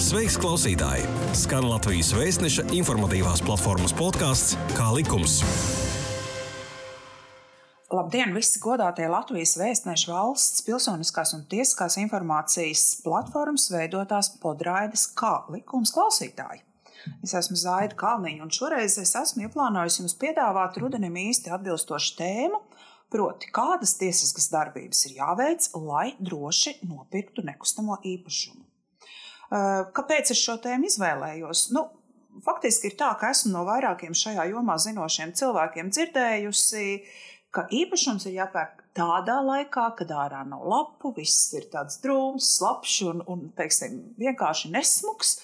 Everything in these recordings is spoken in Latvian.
Sveiks, klausītāji! Skan Latvijas vēstneša informatīvās platformas podkāsts Kā likums. Labdien, visi godātie Latvijas vēstneša valsts pilsoniskās un tiesiskās informācijas platformas veidotās podraides kā likums klausītāji. Es esmu Zaida Kalniņa, un šoreiz es esmu ieplānojis jums piedāvāt rudenim īsti atbilstošu tēmu, proti, kādas tiesiskas darbības ir jāveic, lai droši nopirktu nekustamo īpašumu. Kāpēc es šo tēmu izvēlējos? Nu, faktiski ir tā, ka esmu no vairākiem šajā jomā zinošiem cilvēkiem dzirdējusi, ka īpašums ir jāpērk tādā laikā, kad ārā nav lapu, viss ir tāds drūms, slapjš un, un teiksim, vienkārši nesmugs,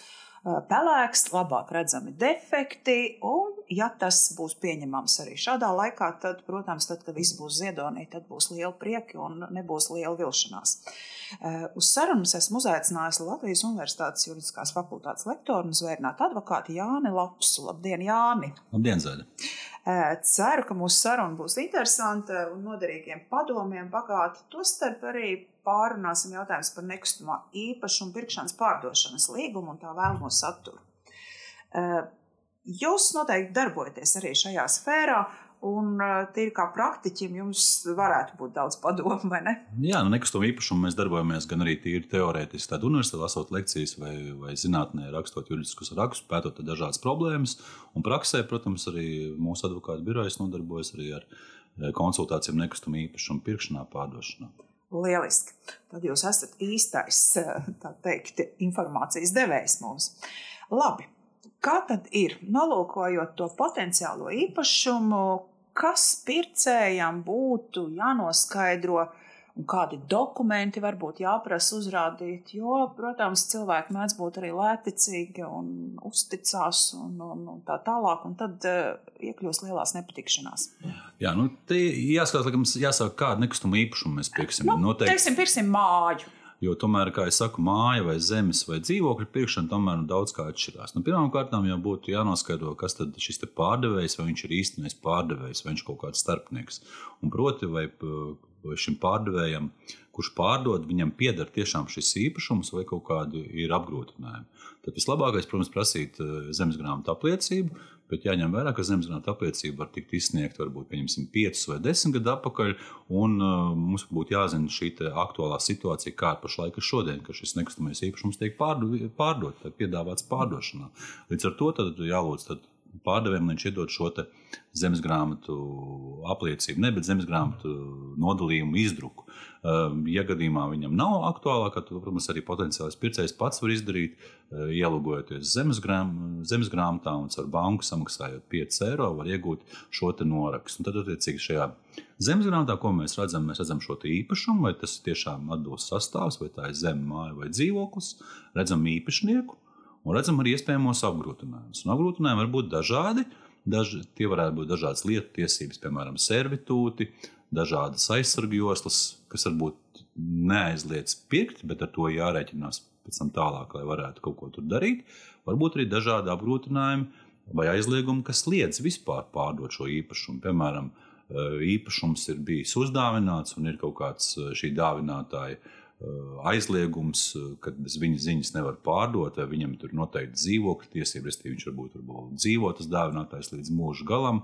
pelēks, labāk redzami defekti. Un, ja tas būs pieņemams arī šādā laikā, tad, protams, tad, kad viss būs ziedonī, tad būs liela prieka un nebūs liela vilšanās. Uz sarunas esmu uzaicinājusi Latvijas Universitātes juridiskās fakultātes lektoru un zvērnātu advokātu Jāni Lapsu. Labdien, Jāni! Labdien, Zaļa! Ceru, ka mūsu saruna būs interesanta un noderīgiem padomiem bagāta. Tostarp arī pārunāsim jautājumus par nekustamā īpašuma pirkšanas pārdošanas līgumu un tā vēlamo saturu. Eh, jūs noteikti darbojaties arī šajā sfērā, Un tīri kā praktiķim jums varētu būt daudz padomu, vai ne? Jā, nu nekustamo īpašumu mēs darbojamies gan arī tīri teorētiski, tad universitātē lasot lekcijas vai, vai zinātnē, rakstot juridiskus rakstus, pētot dažādas problēmas. Un praksē, protams, arī mūsu advokātu birojas nodarbojas arī ar konsultācijām nekustamo īpašumu pirkšanā, pārdošanā. Lieliski. Tad jūs esat īstais, teikt, informācijas devējs mums. Labi, Kā tad ir? Nolūkojot to potenciālo īpašumu, kas pircējam būtu jānoskaidro un kādi dokumenti varbūt jāprasa uzrādīt. Jo, protams, cilvēki mēdz būt arī lēticīgi un uzticās un, un, un tā tālāk, un tad uh, iekļūst lielās nepatikšanās. Jā, nu, te jāskatās, jāsaka, kādu nekustamu īpašumu mēs pirksim. Nu, Noteikti. Teiksim, pirksim māju. Jo tomēr, kā jau saku, māja vai zemes vai dzīvokļa pirkšana tomēr nu, daudz kā atšķirās. Nu, Pirmkārt, jau būtu jānoskaidro, kas tad šis pārdevējs, vai viņš ir īstenais pārdevējs, vai viņš ir kaut kāds starpnieks. Un proti, vai, vai šim pārdevējam, kurš pārdod, viņam pieder tiešām šis īpašums vai kaut kādi ir apgrūtinājumi. Tad vislabākais, protams, prasīt eh, zemes grāmatu apliecību, Bet jāņem vērā, ka zemesgrāmatu apliecība var tikt izsniegta varbūt 5 vai 10 gadu atpakaļ. Un, uh, mums būtu jāzina šī aktuālā situācija, kāda pašlaik ir šodien, ka šis nekustamais īpašums tiek pārdots, tiek piedāvāts pārdošanā. Līdz ar to jālūdz pārdevējiem, lai viņš iedod šo zemes grāmatu apliecību, ne, bet zemes grāmatu nodalījumu izdruku. Um, ja gadījumā viņam nav aktuālā, tad, protams, arī potenciālais pircējs pats var izdarīt, uh, ielūgojoties zemes, grām, zemes grāmatā un ar banku samaksājot 5 eiro, var iegūt šo norakstu. Tad, attiecīgi, šajā zemes grāmatā, ko mēs redzam, mēs redzam šo īpašumu, vai tas tiešām atbilst sastāvs, vai tā ir zeme, māja vai dzīvoklis, redzam īpašnieku un redzam arī iespējamos apgrūtinājumus. Un apgrūtinājumi var būt dažādi. Daži, tie varētu būt dažādas lietu tiesības, piemēram, servitūti, dažādas aizsargjoslas, kas varbūt neaizliedz pirkt, bet ar to jārēķinās pēc tam tālāk, lai varētu kaut ko tur darīt. Varbūt arī dažādi apgrūtinājumi vai aizliegumi, kas liedz vispār pārdot šo īpašumu. Piemēram, īpašums ir bijis uzdāvināts un ir kaut kāds šī dāvinātāja aizliegums, eh, ka bez viņa ziņas nevar pārdot, vai viņam tur noteikti dzīvokļu tiesības, respektīvi viņš varbūt var dzīvot tas dāvinātājs līdz mūža galam.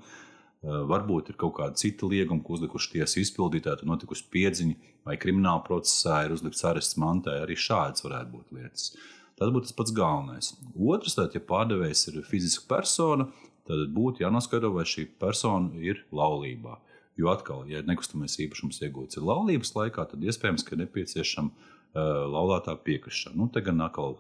Eh, varbūt ir kaut kāda cita lieguma, ko uzlikuši tiesas izpildītāji, notikusi piedziņa vai krimināla procesā ir uzlikts arests mantai. Arī šādas varētu būt lietas. Tas būtu tas pats galvenais. Otrs, tad, ja pārdevējs ir fiziska persona, tad būtu jānoskaidro, vai šī persona ir laulībā. Jo atkal, ja nekustamais īpašums iegūts ir laulības laikā, tad iespējams, ka nepieciešama uh, laulātā piekrišana. Nu, te gan atkal,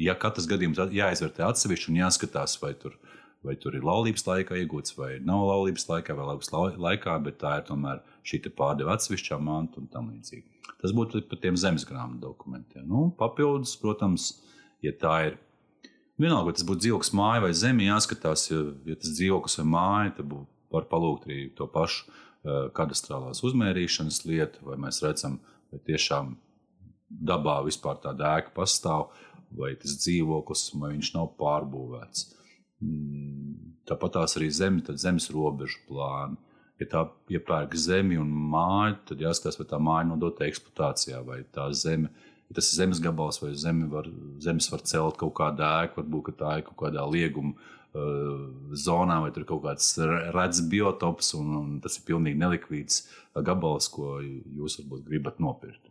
ja katrs gadījums jāizvērtē atsevišķi un jāskatās, vai tur, vai tur ir laulības laikā iegūts vai nav laulības laikā vai laulības laikā, bet tā ir tomēr šī pārdeva atsevišķā manta un tam līdzīgi. Tas būtu par tiem zemes grāmatu dokumentiem. Nu, papildus, protams, ja tā ir Vienalga, vai tas būtu dzīvoklis, māja vai zeme, jāskatās, ja, ja tas dzīvoklis vai māja, tad būtu var palūgt arī to pašu eh, kadastrālās uzmērīšanas lietu, vai mēs redzam, vai tiešām dabā vispār tāda ēka pastāv, vai tas dzīvoklis, vai viņš nav pārbūvēts. Mm, tāpat tās arī zeme, tad zemes robežu plāni. Ja tā iepērk zemi un māju, tad jāskatās, vai tā māja nodota eksploatācijā, vai tā zeme Ja tas ir zemes gabals, vai zemi var, zemes var celt kaut kādā ēkā, varbūt tā ir kaut kādā lieguma zonā, vai tur kaut kāds redzams biotops, un, un tas ir pilnīgi nelikvīds gabals, ko jūs varbūt gribat nopirkt.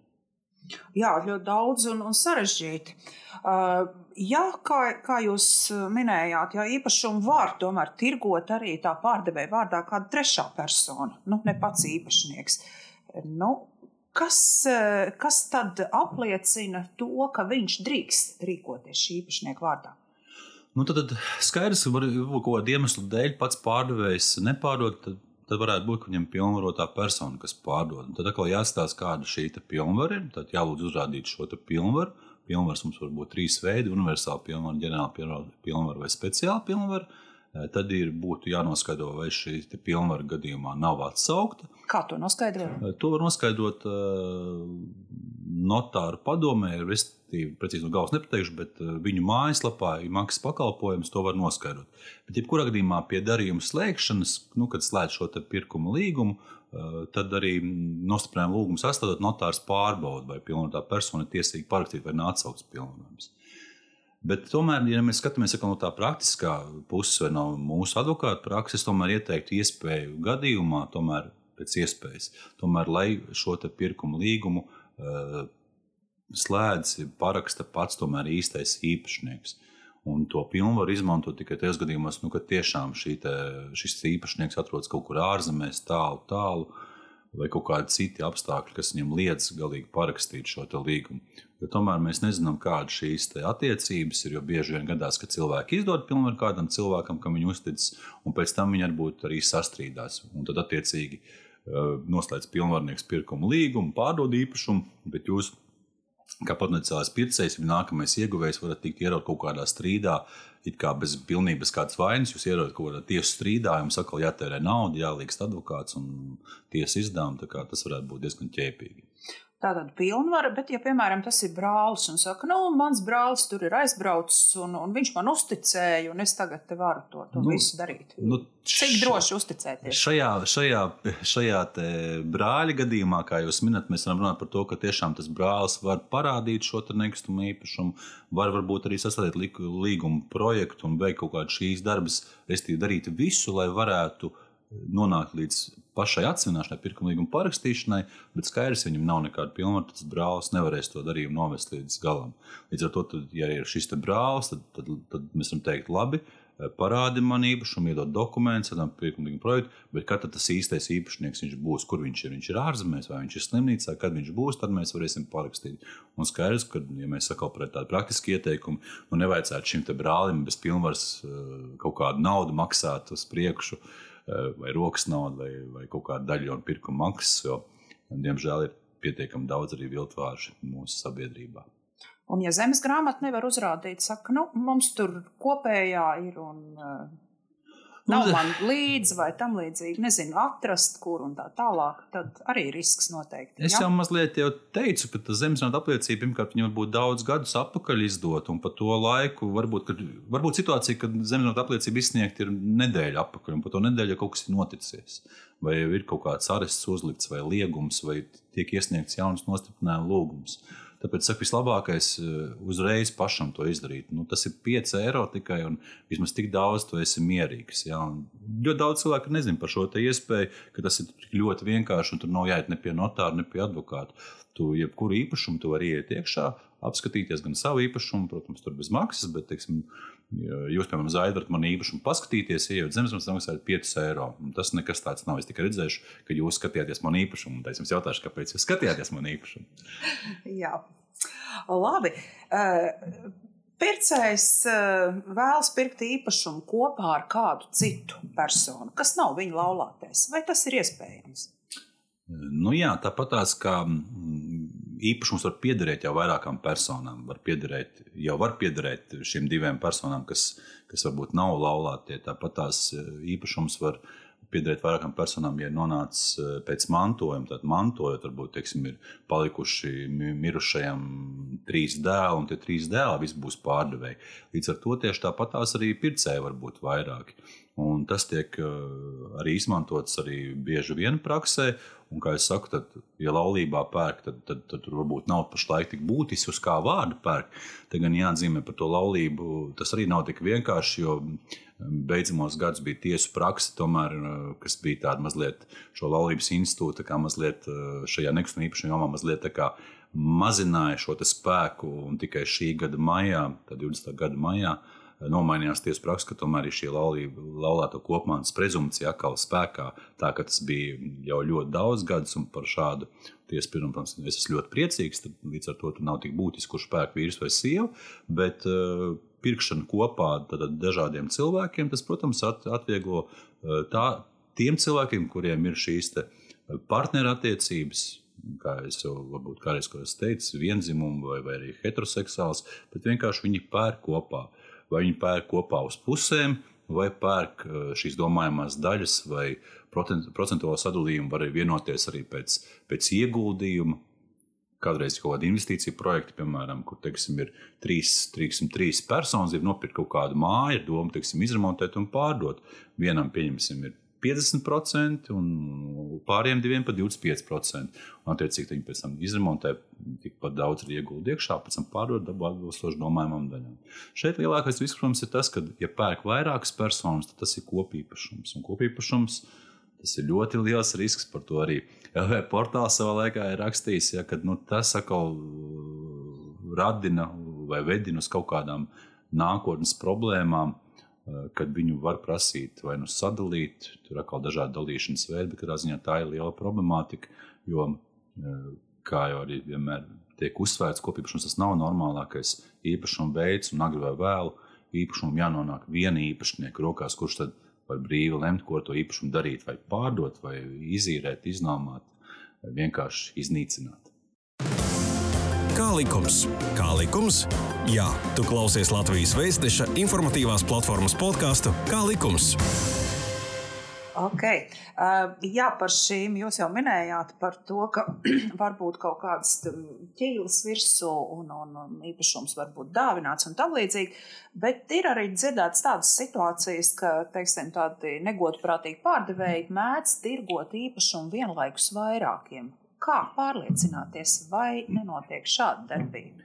Jā, ļoti daudz un, un sarežģīti. Uh, jā, kā, kā jūs minējāt, ja īpašumu var tomēr tirgot arī tā pārdevēja vārdā kāda trešā persona, nu, ne pats īpašnieks. Nu, kas, kas tad apliecina to, ka viņš drīkst rīkoties šī īpašnieka vārdā? Nu, tad, tad skaidrs, ka kaut kādu iemeslu dēļ pats pārdevējs nepārdod. Tad tad varētu būt, ka viņam ir pilnvarotā persona, kas pārdod. Un tad atkal jāstāsta, kāda šī pilnvara ir. Tad jālūdz uzrādīt šo pilnvaru. Pilnvars mums var būt trīs veidi - universāla pilnvara, ģenerāla pilnvara vai speciāla pilnvara. Tad ir jānoskaidro, vai šī pilnvara gadījumā nav atsaukta. Kā to noskaidrot? To var noskaidrot notāru padomē, respektīvi, precīzi no galvas nepateikšu, bet viņu mājaslapā ir maksas pakalpojums, to var noskaidrot. Bet, jebkurā gadījumā, pie darījuma slēgšanas, nu, kad slēdz šo pirkuma līgumu, tad arī nostiprinājumu lūgumu sastādot notārs pārbauda, vai pilnotā persona ir tiesīga parakstīt vai neatsaukt pilnvarojums. Bet tomēr, ja mēs skatāmies no tā praktiskā puses, vai no mūsu advokāta prakses, tomēr ieteiktu iespēju gadījumā, tomēr pēc iespējas, tomēr, lai šo pirkumu līgumu uh, slēdz, paraksta pats tomēr īstais īpašnieks. Uh, Un to pilnvaru izmantot tikai tajos gadījumos, nu, kad tiešām te, šis īpašnieks atrodas kaut kur ārzemēs, tālu, tālu, vai kaut kādi citi apstākļi, kas viņam liedz galīgi parakstīt šo līgumu. Jo tomēr mēs nezinām, kādas šīs attiecības ir. Jo bieži vien gadās, ka cilvēki izdod pilnvaru kādam cilvēkam, kam viņi uzticas, un pēc tam viņi varbūt arī sastrīdās. Un tad, attiecīgi, noslēdz pilnvarnieks pirkumu līgumu, pārdod īpašumu, bet jūs kā potenciālais pircējs, viņa nākamais ieguvējs varat tikt ieraudzīt kaut kādā strīdā, it kā bez pilnības kādas vainas. Jūs ieraudzīt kaut kādā tiesu strīdā, jums atkal jātērē nauda, jālīgst advokāts un tiesas izdevumi. Tas varētu būt diezgan ķēpīgi tāda pilnvara, bet, ja, piemēram, tas ir brālis un saka, nu, mans brālis tur ir aizbraucis un, un viņš man uzticēja, un es tagad te varu to, to nu, visu darīt. Nu, Cik droši uzticēties? Šajā, šajā, šajā brāļa gadījumā, kā jūs minat, mēs varam runāt par to, ka tiešām tas brālis var parādīt šo nekustamo īpašumu, var varbūt arī sastādīt līgumu projektu un veikt kaut kādas šīs darbas, respektīvi darīt visu, lai varētu nonākt līdz pašai atsevināšanai, pirkuma līguma parakstīšanai, bet skaidrs, viņam nav nekāda pilnvaru, tad brālis nevarēs to darījumu novest līdz galam. Līdz ar to, tad, ja ir šis brālis, tad, tad, tad mēs varam teikt, labi, parādi man īpašumu, iedod dokumentus, tam pirkuma līguma projektu, bet kad tas īstais īpašnieks būs, kur viņš ir, viņš ir ārzemēs vai viņš ir slimnīcā, kad viņš būs, tad mēs varēsim parakstīt. Un skaidrs, ka, ja mēs sakām par tādu praktisku ieteikumu, nu nevajadzētu šim brālim bez pilnvaras kaut kādu naudu maksāt uz priekšu. Uh, Eh, vai rokas naudu, vai, vai kaut kādu daļu no pirkuma maksas. Jo, diemžēl ir pietiekami daudz arī viltvāži mūsu sabiedrībā. Un, ja zemes grāmata nevar uzrādīt, saka, nu, mums tur kopējā ir un uh, nav man līdzi vai tam līdzīgi, nezinu, atrast, kur un tā tālāk, tad arī risks noteikti. Es jau mazliet jau teicu, ka tā zemesnāta apliecība, pirmkārt, viņa varbūt daudz gadus atpakaļ izdot, un pa to laiku varbūt, kad, varbūt situācija, kad zemesnāta apliecība izsniegt ir nedēļa atpakaļ, un pa to nedēļu kaut kas ir noticis. Vai ir kaut kāds arests uzlikts, vai liegums, vai tiek iesniegts jauns nostiprinājuma lūgums. Tāpēc saku, vislabākais eh, uzreiz pašam to izdarīt. Nu, tas ir 5 eiro tikai, un vismaz tik daudz tu esi mierīgs. Ja? Un ļoti daudz cilvēku nezina par šo iespēju, ka tas ir ļoti vienkārši, un tur nav jāiet ne pie notāra, ne pie advokāta. Tu jebkuru īpašumu tu vari iet iekšā, apskatīties gan savu īpašumu, protams, tur bez maksas, bet, teiksim, jūs, piemēram, zaļat man īpašumu, paskatīties, ejot zemes, man maksājat 5 eiro. Un tas nekas tāds nav. Es tikai redzēšu, ka jūs skatījāties man īpašumu, un es jums jautāšu, kāpēc jūs skatījāties man īpašumu. Jā, labi. Uh... Pircējs vēlas pirkt īpašumu kopā ar kādu citu personu, kas nav viņa laulātais. Vai tas ir iespējams? Nu, jā, tāpat tās kā mm, īpašums var piederēt jau vairākām personām. Var piederēt, jau var piederēt šīm divām personām, kas, kas varbūt nav laulātie. Tāpat tās e, īpašums var piederēt vairākām personām, ja nonācis pēc mantojuma, tad mantojot, varbūt teiksim, ir palikuši mirušajam trīs dēli, un tie trīs dēli visi būs pārdevēji. Līdz ar to tieši tāpatās arī pircēji var būt vairāki. Un tas tiek arī izmantots arī bieži vien praksē. Un, kā jau saku, tad, ja laulībā pērk, tad, tad, tad tur varbūt nav pašlaik tik būtiski, uz kā vārdu pērk. Te gan jāatzīmē par to laulību. Tas arī nav tik vienkārši, jo beidzamos gadus bija tiesu praksa, tomēr, kas bija tāda mazliet šo laulības institūta, kā mazliet šajā nekustamā īpašuma jomā mazliet mazināja šo spēku. Un tikai šī gada maijā, 20. gada maijā, nomainījās tiesu praksa, ka tomēr šī laulība, laulāto kopmānas prezumcija atkal spēkā. Tā ka tas bija jau ļoti daudz gadus, un par šādu tiesu spriedumu, protams, es esmu ļoti priecīgs. Tad, līdz ar to nav tik būtiski, kurš pērk vīrs vai sieva. Bet, uh, Pirkšana kopā ar dažādiem cilvēkiem, tas, protams, atvieglo uh, tā, tiem cilvēkiem, kuriem ir šīs partnerattiecības, kā jau varbūt kādreiz teicu, vienzimumu vai, vai arī heteroseksuāls, bet vienkārši viņi pērk kopā. Vai viņi pērk kopā uz pusēm, vai pērk eh, šīs domājamās daļas, vai procentuālo sadalījumu, var vienoties arī pēc, pēc ieguldījuma. Kādreiz kaut kāda investīcija projekta, piemēram, kur teiksim, ir trīs, trīksim, trīs personas, ir nopirkt kaut kādu māju, ir doma teiksim, izremontēt un pārdot. Vienam, pieņemsim, ir 50% un pārējiem diviem pat 25%. Un, attiecīgi, viņi pēc tam izremontē tikpat daudz arī ieguldīt iekšā, pēc tam pārdot dabu atbilstoši domājumam daļām. Šeit lielākais risks, protams, ir tas, ka, ja pērk vairākas personas, tad tas ir kopīpašums. Un kopīpašums tas ir ļoti liels risks. Par to arī LV portāls savā laikā ir rakstījis, ja, ka nu, tas atkal radina vai vedina uz kaut kādām nākotnes problēmām kad viņu var prasīt vai nu sadalīt, tur atkal dažādi dalīšanas veidi, bet katrā ziņā tā ir liela problemātika, jo, eh, kā jau arī vienmēr tiek uzsvērts, kopīpašums tas nav normālākais īpašuma veids, un agri vai vēlu īpašumam jānonāk viena īpašnieka rokās, kurš tad var brīvi lemt, ko ar to īpašumu darīt, vai pārdot, vai izīrēt, iznomāt, vai vienkārši iznīcināt. Kā likums? Kā likums? Jā, tu klausies Latvijas Vēstneša informatīvās platformas podkāstu Kā likums? Okay. Uh, jā, par šīm jūs jau minējāt, par to, ka var būt kaut kādas ķīlas virsū un, un, un īpašums var būt dāvināts un tam līdzīgi. Bet ir arī dzirdētas tādas situācijas, ka teiksim, tādi negodprātīgi pārdevēji mēdz tirgot īpašumu vienlaikus vairākiem. Kā pārliecināties, vai nenotiek šāda darbība?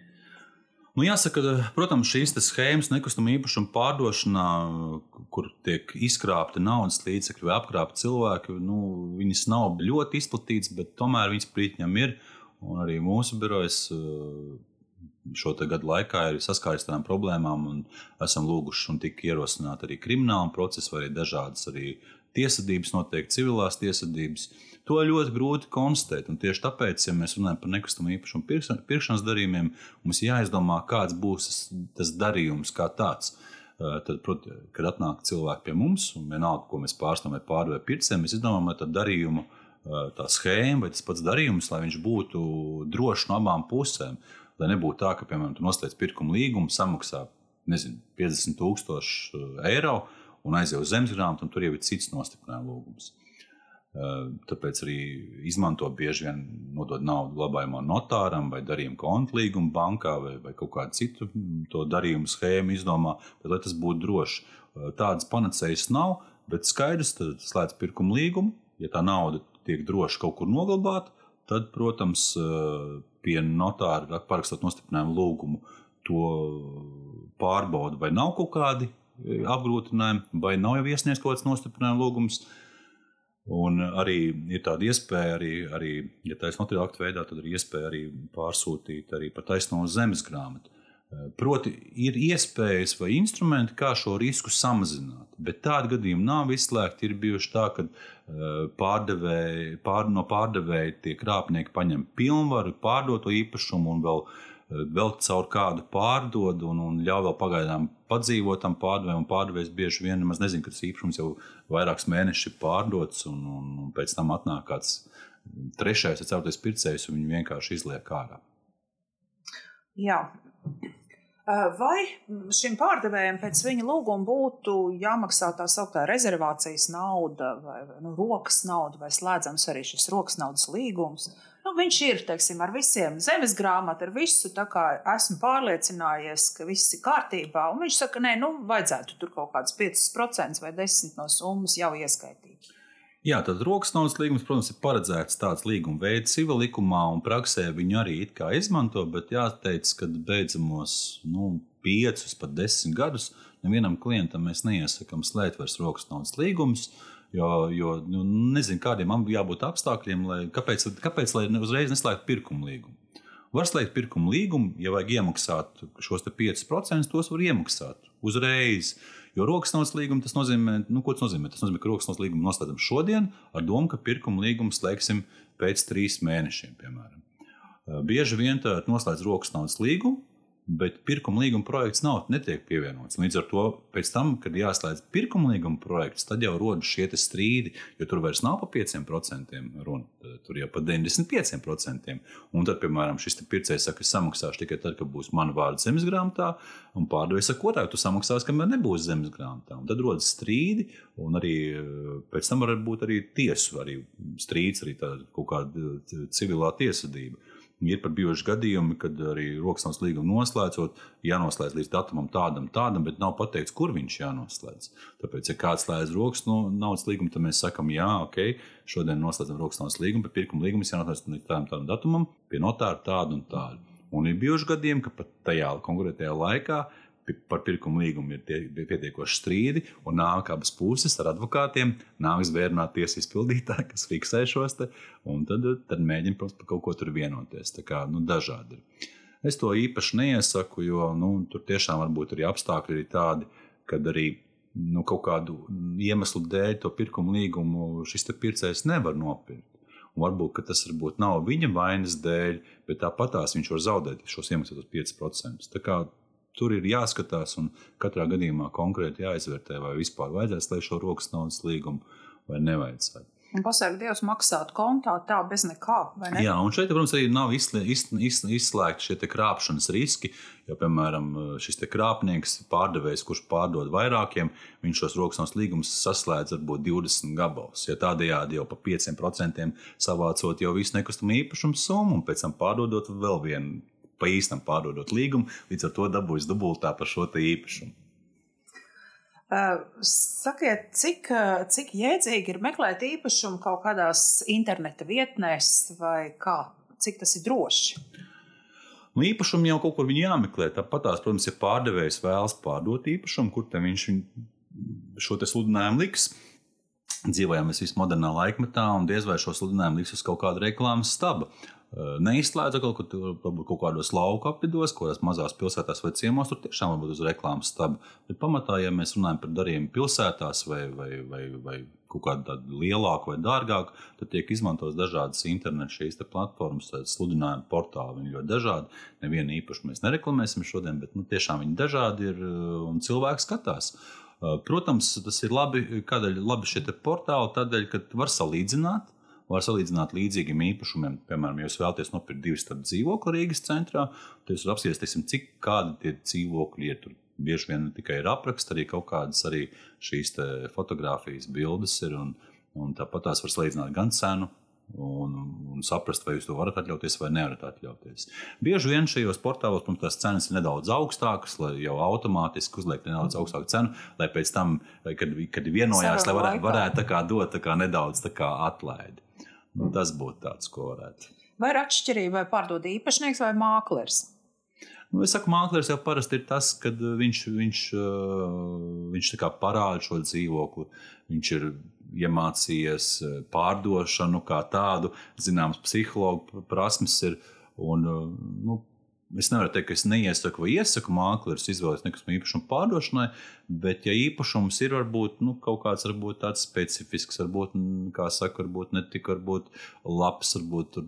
Nu, jāsaka, protams, šīs schēmas nekustamā īpašuma pārdošanā, kur tiek izkrāpta naudas līdzekļi vai apkrāpti cilvēki, nu, viņas nav ļoti izplatītas, bet tomēr viņas prītņam ir. Un arī mūsu birojas eh, šo gadu laikā ir saskāries ar tādām problēmām, un esam lūguši un tika ierosināti arī krimināli procesi, vai arī dažādas arī tiesvedības, noteikti civilās tiesvedības. To ļoti grūti konstatēt. Tieši tāpēc, ja mēs runājam par nekustamo īpašumu pirkšanas darījumiem, mums jāizdomā, kāds būs tas, darījums kā tāds. Tad, prot, kad atnāk cilvēki pie mums, un vienalga, ko mēs pārstāvam vai pārdevējam pircējiem, mēs izdomājam, vai tā darījuma tā schēma vai tas pats darījums, lai viņš būtu drošs no abām pusēm. Lai nebūtu tā, ka, piemēram, tu noslēdz pirkuma līgumu, samaksā nezinu, 50,000 eiro un aizies uz zemesgrāmatu, un tur jau ir cits nostiprinājuma lūgums. Tāpēc arī izmanto bieži vien nodot naudu labājumā notāram vai darījumu kontu līgumu bankā vai, vai kaut kādu citu mm, to darījumu schēmu izdomā, bet lai tas būtu droši. Tādas panacējas nav, bet skaidrs, tad slēdz pirkuma līgumu. Ja tā nauda tiek droši kaut kur noglabāta, tad, protams, pie notāra parakstot nostiprinājumu lūgumu, to pārbauda, vai nav kaut kādi apgrūtinājumi, vai nav jau iesniegts kaut kāds nostiprinājuma lūgums. Un arī ir tāda iespēja, arī, arī ja taisa materiāla aktu veidā, tad ir iespēja arī pārsūtīt arī par taisno zemes grāmatu. Proti, ir iespējas vai instrumenti, kā šo risku samazināt. Bet tādi gadījumi nav izslēgti. Ir bijuši tā, ka pārdevēji, pār, no pārdevēja tie krāpnieki paņem pilnvaru, pārdot to īpašumu un vēl vēl caur kādu pārdod un, un ļauj vēl pagaidām padzīvot tam pārdevējam. Pārdevējs bieži vien nemaz nezina, ka tas īpašums jau vairākus mēnešus ir pārdots, un, un, un pēc tam atnāk kāds trešais, ceturtais pircējs, un viņi vienkārši izliek ārā. Jā. Vai šim pārdevējam pēc viņa lūguma būtu jāmaksā tā sauktā rezervācijas nauda, vai nu, rokas nauda, vai slēdzams arī šis rokas naudas līgums? Nu, viņš ir teiksim, ar visiem zemes grāmatu, ar visu. Esmu pārliecinājies, ka viss ir kārtībā. Un viņš saka, nē, nu, vajadzētu tur kaut kādus 5% vai 10% no summas jau ieskaitīt. Jā, tad rokas naudas līgums, protams, ir paredzēts tāds līguma veids civil likumā, un praksē viņu arī izmanto, bet jāteic, ka beidzamos nu, piecus, pat desmit gadus nevienam klientam mēs neiesakām slēgt vairs rokas naudas līgumus. Jo, jo nu, nezinu, kādiem jābūt apstākļiem, lai, kāpēc, kāpēc lai uzreiz neslēgtu pirkuma līgumu. Var slēgt pirkuma līgumu, ja vajag iemaksāt šos 5%, tos var iemaksāt uzreiz. Jo rokas naudas līguma tas nozīmē, nu, ko tas nozīmē? Tas nozīmē, ka rokas naudas līgumu noslēdzam šodien ar domu, ka pirkuma līgumu slēgsim pēc trīs mēnešiem, piemēram. Bieži vien noslēdz rokas naudas līgumu, bet pirkuma līguma projekts nav, netiek pievienots. Līdz ar to, tam, kad jāslēdz pirkuma līguma projekts, tad jau rodas šie strīdi, jo tur vairs nav pa 5% runa, tur jau pa 95%. Un tad, piemēram, šis pircējs saka, es samaksāšu tikai tad, kad būs mana vārda zemes grāmatā, un pārdevējs saka, otrādi, tu samaksāsi, kamēr nebūs zemes grāmatā. Un tad rodas strīdi, un arī pēc tam var būt arī tiesu arī strīds, arī kaut kāda civilā tiesvedība. Ir pat bijuši gadījumi, kad arī rokas līgumu noslēdzot, jānoslēdz līdz datumam tādam, tādam, bet nav pateikts, kur viņš jānoslēdz. Tāpēc, ja kāds slēdz rokas no naudas līgumu, tad mēs sakām, jā, ok, šodien noslēdzam rokas naudas līgumu, bet pirkuma līgums jānoslēdz līdz tādam, tādam datumam, pie notāra tādu un tādu. Un ir bijuši gadījumi, ka pat tajā konkrētajā laikā par pirkumu līgumu ir tie, pietiekoši strīdi, un nāk abas puses ar advokātiem, nāks vērināt tiesas izpildītāji, kas fiksē šos te, un tad, tad mēģina protams, par kaut ko tur vienoties. Tā kā nu, dažādi ir. Es to īpaši neiesaku, jo nu, tur tiešām var būt arī apstākļi arī tādi, kad arī nu, kaut kādu iemeslu dēļ to pirkumu līgumu šis pircējs nevar nopirkt. Un varbūt tas varbūt nav viņa vainas dēļ, bet tāpatās viņš var zaudēt šos iemaksātos 5%. Tā kā tur ir jāskatās un katrā gadījumā konkrēti jāizvērtē, vai vispār vajadzēs slēgt šo rokas naudas līgumu vai nevajadzētu. Un pasaka, Dievs maksāt kontā tā bez nekā. Ne? Jā, un šeit, protams, arī nav izslēgti šie krāpšanas riski. Jo, piemēram, šis krāpnieks, pārdevējs, kurš pārdod vairākiem, viņš šos rokas līgumus saslēdz varbūt 20 gabalus. Ja tādējādi jau pa 5% savācot jau visu nekustamo īpašumu summu un pēc tam pārdodot vēl vienu pa īstam pārdodot līgumu, līdz ar to dabūjis dubultā par šo īpašumu. Uh, sakiet, cik, cik jēdzīgi ir meklēt īpašumu kaut kādās interneta vietnēs, vai kā? Cik tas ir droši? Nu, īpašumu jau kaut kur jāmeklē. Tāpat, tās, protams, ja pārdevējs vēlas pārdot īpašumu, kur viņš šo sludinājumu liks, dzīvojam mēs vismodernā laikmetā, un diez vai šo sludinājumu liks uz kaut kāda reklāmas staba. Neizslēdza kaut, kur, kaut kādos lauku apvidos, kurās mazās pilsētās vai ciemos, tur tiešām var būt uz reklāmas stabu. Bet pamatā, ja mēs runājam par darījumu pilsētās vai, vai, vai, vai kaut kādu lielāku vai dārgāku, tad tiek izmantotas dažādas internetu šīs platformas, sludinājuma portāli. Viņi ļoti dažādi. Nevienu īpaši mēs nereklamēsim šodien, bet nu, tiešām viņi dažādi ir un cilvēki skatās. Protams, tas ir labi, kādēļ labi šie portāli, tādēļ, ka var salīdzināt var salīdzināt līdzīgiem īpašumiem. Piemēram, ja jūs vēlaties nopirkt divus dzīvokli Rīgas centrā, tad jūs apspriest, cik kādi tie dzīvokļi ir. Tur bieži vien ne tikai ir apraksts, arī kaut kādas arī šīs fotografijas, bildes ir. Un, un tāpat tās var salīdzināt gan cenu, un, un saprast, vai jūs to varat atļauties vai nevarat atļauties. Bieži vien šajos portālos, protams, tās cenas ir nedaudz augstākas, lai jau automātiski uzliek nedaudz augstāku cenu, lai pēc tam, kad, kad vienojās, lai varētu, varētu tā kā dot tā kā nedaudz tā kā atlaidi. Nu, tas būtu tāds, ko varētu. Vai ir atšķirība, vai pārdod īpašnieks vai mākslinieks? Nu, es saku, mākslinieks jau parasti ir tas, kad viņš, viņš, viņš parāda šo dzīvokli. Viņš ir iemācījies pārdošanu kā tādu, zināms, psihologu prasmes ir. Un, nu, Es nevaru teikt, ka es neiesaku vai iesaku mākslinieks izvēlēties nekustamo īpašumu pārdošanai, bet, ja īpašums ir varbūt nu, kaut kāds varbūt tāds specifisks, varbūt, kā saka, varbūt ne tik varbūt labs, varbūt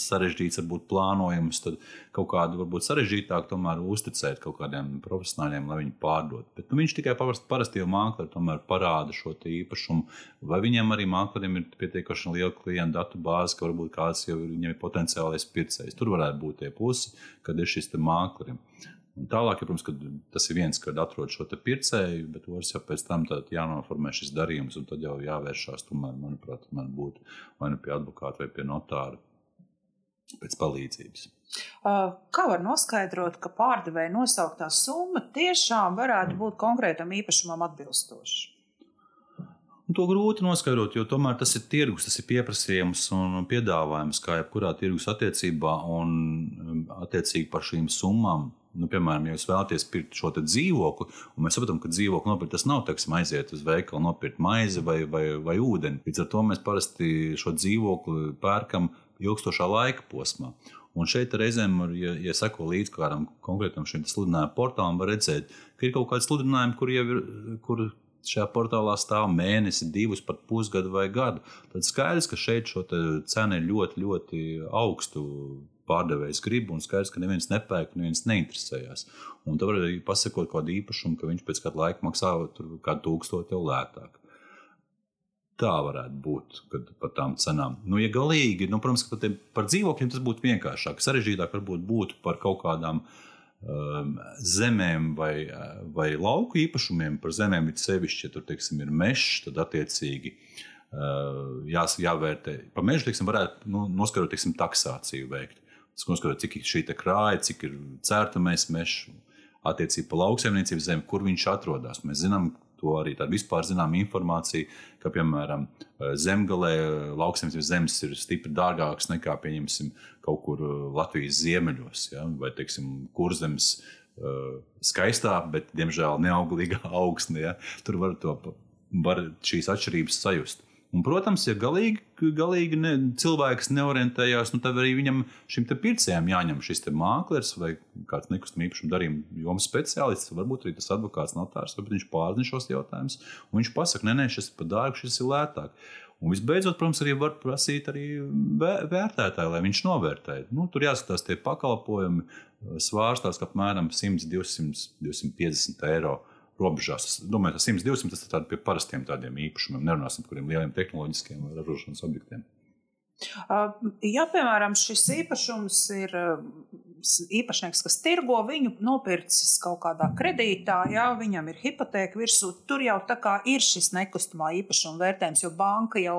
sarežģīts, varbūt plānojums, tad kaut kādu varbūt sarežģītāk tomēr uzticēt kaut kādiem profesionāļiem, lai viņi pārdod. Bet nu, viņš tikai parasti, parasti jau mākslinieks tomēr parāda šo īpašumu, vai viņiem arī māksliniekam ir pietiekoši liela klientu datu bāze, ka varbūt kāds jau ir, ir potenciālais pircējs. Tur varētu būt tie pusi kad ir šis mākslinieks. Un tālāk, ja, protams, tas ir viens, kad atrod šo pircēju, bet otrs jau pēc tam jānoformē šis darījums, un tad jau jāvēršās, tomēr, manuprāt, man būtu vai nu pie advokāta vai pie notāra pēc palīdzības. Kā var noskaidrot, ka pārdevēja nosauktā summa tiešām varētu būt konkrētam īpašumam atbilstoša? To grūti noskaidrot, jo tomēr tas ir tirgus, tas ir pieprasījums un piedāvājums, kā jebkurā tirgus attiecībā, un attiecīgi par šīm summām. Nu, piemēram, ja jūs vēlaties pirkt šo dzīvokli, un mēs saprotam, ka dzīvokli nopirkt tas nav teiksim, aiziet uz veikalu, nopirkt maizi vai, vai, vai ūdeni. Līdz ar to mēs parasti šo dzīvokli pērkam ilgstošā laika posmā. Un šeit reizēm, ja, ja seko līdzi kādam konkrētam šim sludinājumu portālam, var redzēt, ka ir kaut kādi sludinājumi, kur jau ir. Kur Šajā portālā stāv mēnesi, divus, pat pusgadu vai gadu. Tad skaidrs, ka šeit šo cenu ir ļoti, ļoti augstu pārdevējs grib, un skaidrs, ka neviens nepērk, neviens neinteresējas. Un tad var arī pasakot kādu īpašumu, ka viņš pēc kāda laika maksā kādu tūkstošu jau lētāk. Tā varētu būt par tām cenām. Nu, ja galīgi, nu, protams, par, par dzīvokļiem tas būtu vienkāršāk. Sarežģītāk varbūt būtu par kaut kādām um, zemēm vai, vai lauku īpašumiem. Par zemēm ir sevišķi, ja tur teiksim, ir mežs, tad attiecīgi uh, jās, jāvērtē. Par mežu teiksim, varētu nu, noskatot teiksim, taksāciju veikt. Noskatot, cik ir šī krāja, cik ir cērtamais mežs, attiecībā par lauksaimniecības zemi, kur viņš atrodas. Mēs zinām, to arī tādu vispār zināmu informāciju, ka, piemēram, zemgālē lauksaimniecības zemes ir stipri dārgākas nekā, pieņemsim, kaut kur Latvijas ziemeļos, ja? vai, teiksim, kurzemes skaistā, bet, diemžēl, neauglīgā augsne. Ja? Tur var, to, var šīs atšķirības sajust. Un, protams, ja galīgi, galīgi ne, cilvēks neorientējās, nu, tad arī viņam šim pircējam jāņem šis mākslinieks vai kāds nekustamā īpašuma darījuma jomas speciālists, varbūt arī tas advokāts, notārs, varbūt viņš pārzina šos jautājumus. Viņš pasaka, nē, nē, šis ir par dārgu, šis ir lētāk. Un visbeidzot, protams, arī var prasīt arī vērtētāju, lai viņš novērtē. Nu, tur jāskatās tie pakalpojumi, svārstās apmēram 100, 200, 250 eiro robežās. Es domāju, ka 100, 200 tas ir tādi pie parastiem tādiem īpašumiem, nerunāsim par kādiem lieliem tehnoloģiskiem ražošanas objektiem. Ja, piemēram, šis īpašums ir īpašnieks, kas tirgo viņu, nopircis kaut kādā kredītā, ja viņam ir hipoteka virsū, tur jau tā kā ir šis nekustamā īpašuma vērtējums, jo banka jau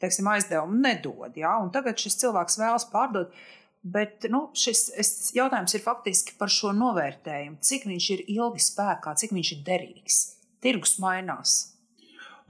teiksim, aizdevumu nedod. Ja? Tagad šis cilvēks vēlas pārdot. Bet nu, šis jautājums ir faktiski par šo novērtējumu. Cik viņš ir ilgi spēkā, cik viņš ir derīgs. Tirgus mainās.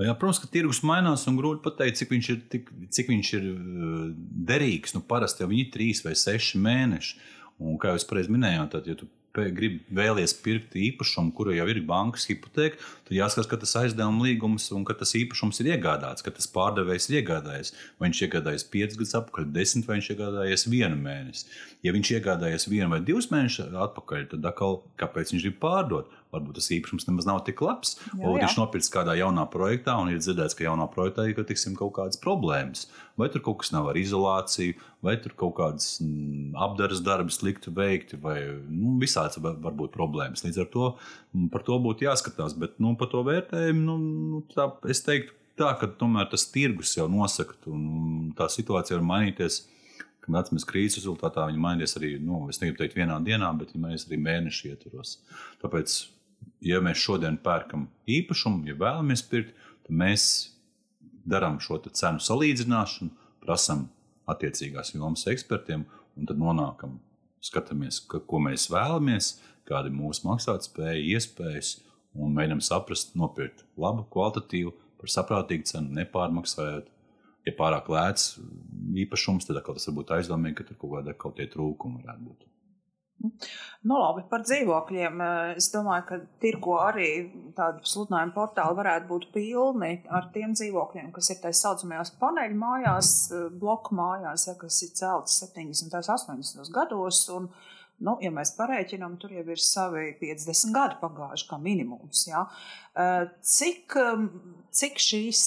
Jā, protams, ka tirgus mainās un grūti pateikt, cik viņš ir, tik, cik viņš ir uh, derīgs. Nu, parasti jau viņi ir trīs vai seši mēneši. Un, kā es pareizi minēju, tad, ja tu grib vēlies pirkt īpašumu, kura jau ir bankas hipoteka, tad jāskatās, ka tas aizdevuma līgums un ka tas īpašums ir iegādāts, ka tas pārdevējs ir iegādājies. Vai viņš iegādājies 5 gadus atpakaļ, 10 vai viņš iegādājies vienu mēnesi. Ja viņš iegādājies vienu vai divus mēnešus atpakaļ, tad atkal kāpēc viņš grib pārdot? Varbūt tas īpašums nemaz nav tik labs. Jā, jā. Viņš nopirks kādā jaunā projektā un ir dzirdēts, ka jaunā projektā ir tiksim, kaut kādas problēmas. Vai tur kaut kas nav ar izolāciju, vai tur kaut kādas mm, apgādes darbi slikti veikti, vai nu, visāds var, būt problēmas. Līdz ar to mm, par to būtu jāskatās. Bet nu, par to vērtējumu nu, nu, tā, es teiktu, tā, ka tomēr tas tirgus jau nosaka, un tā situācija var mainīties ka nācamies krīzes rezultātā viņi mainījās arī, nu, es negribu teikt, vienā dienā, bet viņi mainījās arī mēnešu ietvaros. Tāpēc ja mēs šodien pērkam īpašumu, ja vēlamies pirkt, tad mēs darām šo cenu salīdzināšanu, prasām attiecīgās jomas ekspertiem, un tad nonākam, skatāmies, ka, ko mēs vēlamies, kāda ir mūsu maksātspēja, iespējas, un mēģinām saprast, nopirkt labu, kvalitatīvu, par saprātīgu cenu, nepārmaksājot. Ja pārāk lēts īpašums, tad tas var būt aizdomīgi, ka tur kaut kāda kaut kāda trūkuma varētu būt. Nu, labi, par dzīvokļiem. Eh, es domāju, ka tirgo arī tādu sludinājumu portālu varētu būt pilni ar tiem dzīvokļiem, kas ir tā saucamajās paneļu mājās, eh, bloku mājās, ja, kas ir celtas 70. un 80. gados. Un, nu, ja mēs parēķinām, tur jau ir savi 50 gadi pagājuši kā minimums. Ja. Eh, cik, cik šīs,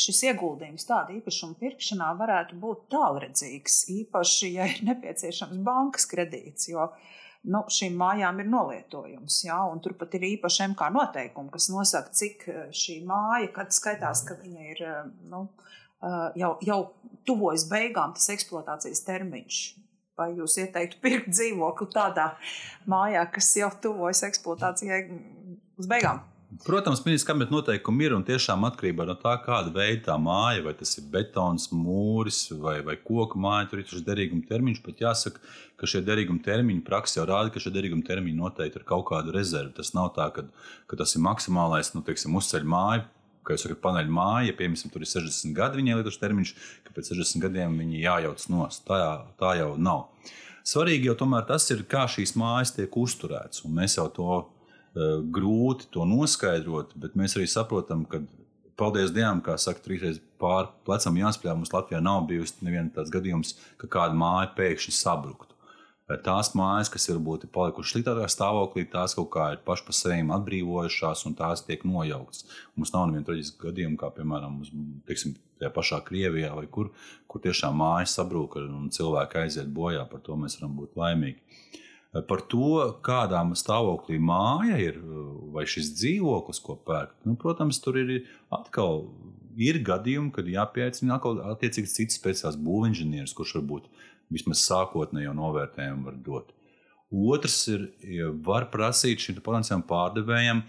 šis ieguldījums tāda īpašuma pirkšanā varētu būt tālredzīgs, īpaši, ja ir nepieciešams bankas kredīts, jo nu, šīm mājām ir novietojums. Ja? Tur pat ir īpaši MK noteikumi, kas nosaka, cik eh, šī māja, kad skaitās, ka viņa ir nu, eh, jau, jau tuvojas beigām, tas eksploatācijas termiņš. Vai jūs ieteiktu pirkt dzīvokli tādā mājā, kas jau tuvojas eksploatācijai uz beigām? Protams, ministrs kabineta noteikumi ir un tiešām atkarībā no tā, kāda veida tā māja, vai tas ir betons, mūris vai, vai koku māja, tur ir šis derīguma termiņš. Bet jāsaka, ka šie derīguma termiņi praksē jau rāda, ka šie derīguma termiņi noteikti ir kaut kāda rezerve. Tas nav tā, ka, ka tas ir maksimālais, nu, teiksim, uzceļ māju. Kā jūs sakat, paneļa māja, ja piemēram tur ir 60 gadi, viņai tas termiņš, ka pēc 60 gadiem viņi jājauc nost. Tā, tā jau nav. Svarīgi jau tomēr tas ir, kā šīs mājas tiek uzturētas. Mēs jau to Eh, grūti to noskaidrot, bet mēs arī saprotam, ka, paldies Dievam, kā saka, trīsreiz pāri plecam jāspļāv. Mums Latvijā nav bijusi neviena tāds gadījums, ka kāda māja pēkšņi sabruktu. Eh, tās mājas, kas ir varbūt palikušas sliktākā stāvoklī, tās kaut kā ir pašai par sevi atbrīvojušās un tās tiek nojauktas. Mums nav neviena traģiska gadījuma, kā piemēram mums, teiksim, tajā pašā Krievijā, vai kur, kur tiešām mājas sabruka un cilvēki aiziet bojā. Par to mēs varam būt laimīgi par to, kādā stāvoklī māja ir vai šis dzīvoklis, ko pērk. Nu, protams, tur ir atkal ir gadījumi, kad jāpieaicina atkal attiecīgs cits speciāls būvinženieris, kurš varbūt vismaz sākotnējo novērtējumu var dot. Otrs ir, ja var prasīt šim potenciālam pārdevējam,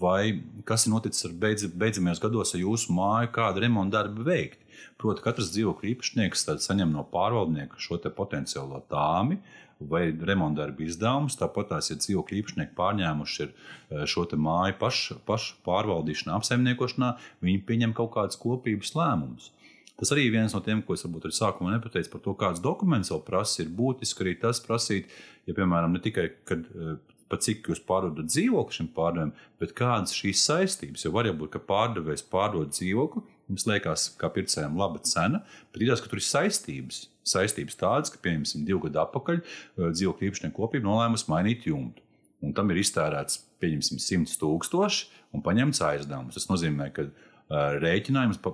vai kas ir noticis ar beidz, beidzamajos gados ar jūsu māju, kādu remontu darbu veikt. Proti, katrs dzīvokļu īpašnieks saņem no pārvaldnieka šo potenciālo tāmi, vai remontdarbu izdevumus. Tāpat tās ir dzīvokļu īpašnieki pārņēmuši eh, šo māju pašu paš pārvaldīšanā, apsaimniekošanā, viņi pieņem kaut kādus kopības lēmumus. Tas arī viens no tiem, ko es varbūt arī sākumā nepateicu par to, kādas dokumentus vēl prasa. Ir būtiski arī tas prasīt, ja, piemēram, ne tikai, kad, eh, pa cik jūs pārdodat dzīvokli šim pārdevējam, bet kādas šīs saistības. Jo var būt, ka pārdevējs pārdod dzīvokli, jums liekas, kā pircējiem, laba cena, bet tas, ka tur ir saistības saistības tādas, ka, piemēram, divu gadu atpakaļ eh, dzīvokļu īpašnieku kopība nolēmusi mainīt jumtu. Un tam ir iztērēts, pieņemsim, 100 tūkstoši un paņemts aizdevums. Tas nozīmē, ka uh, rēķinājums pa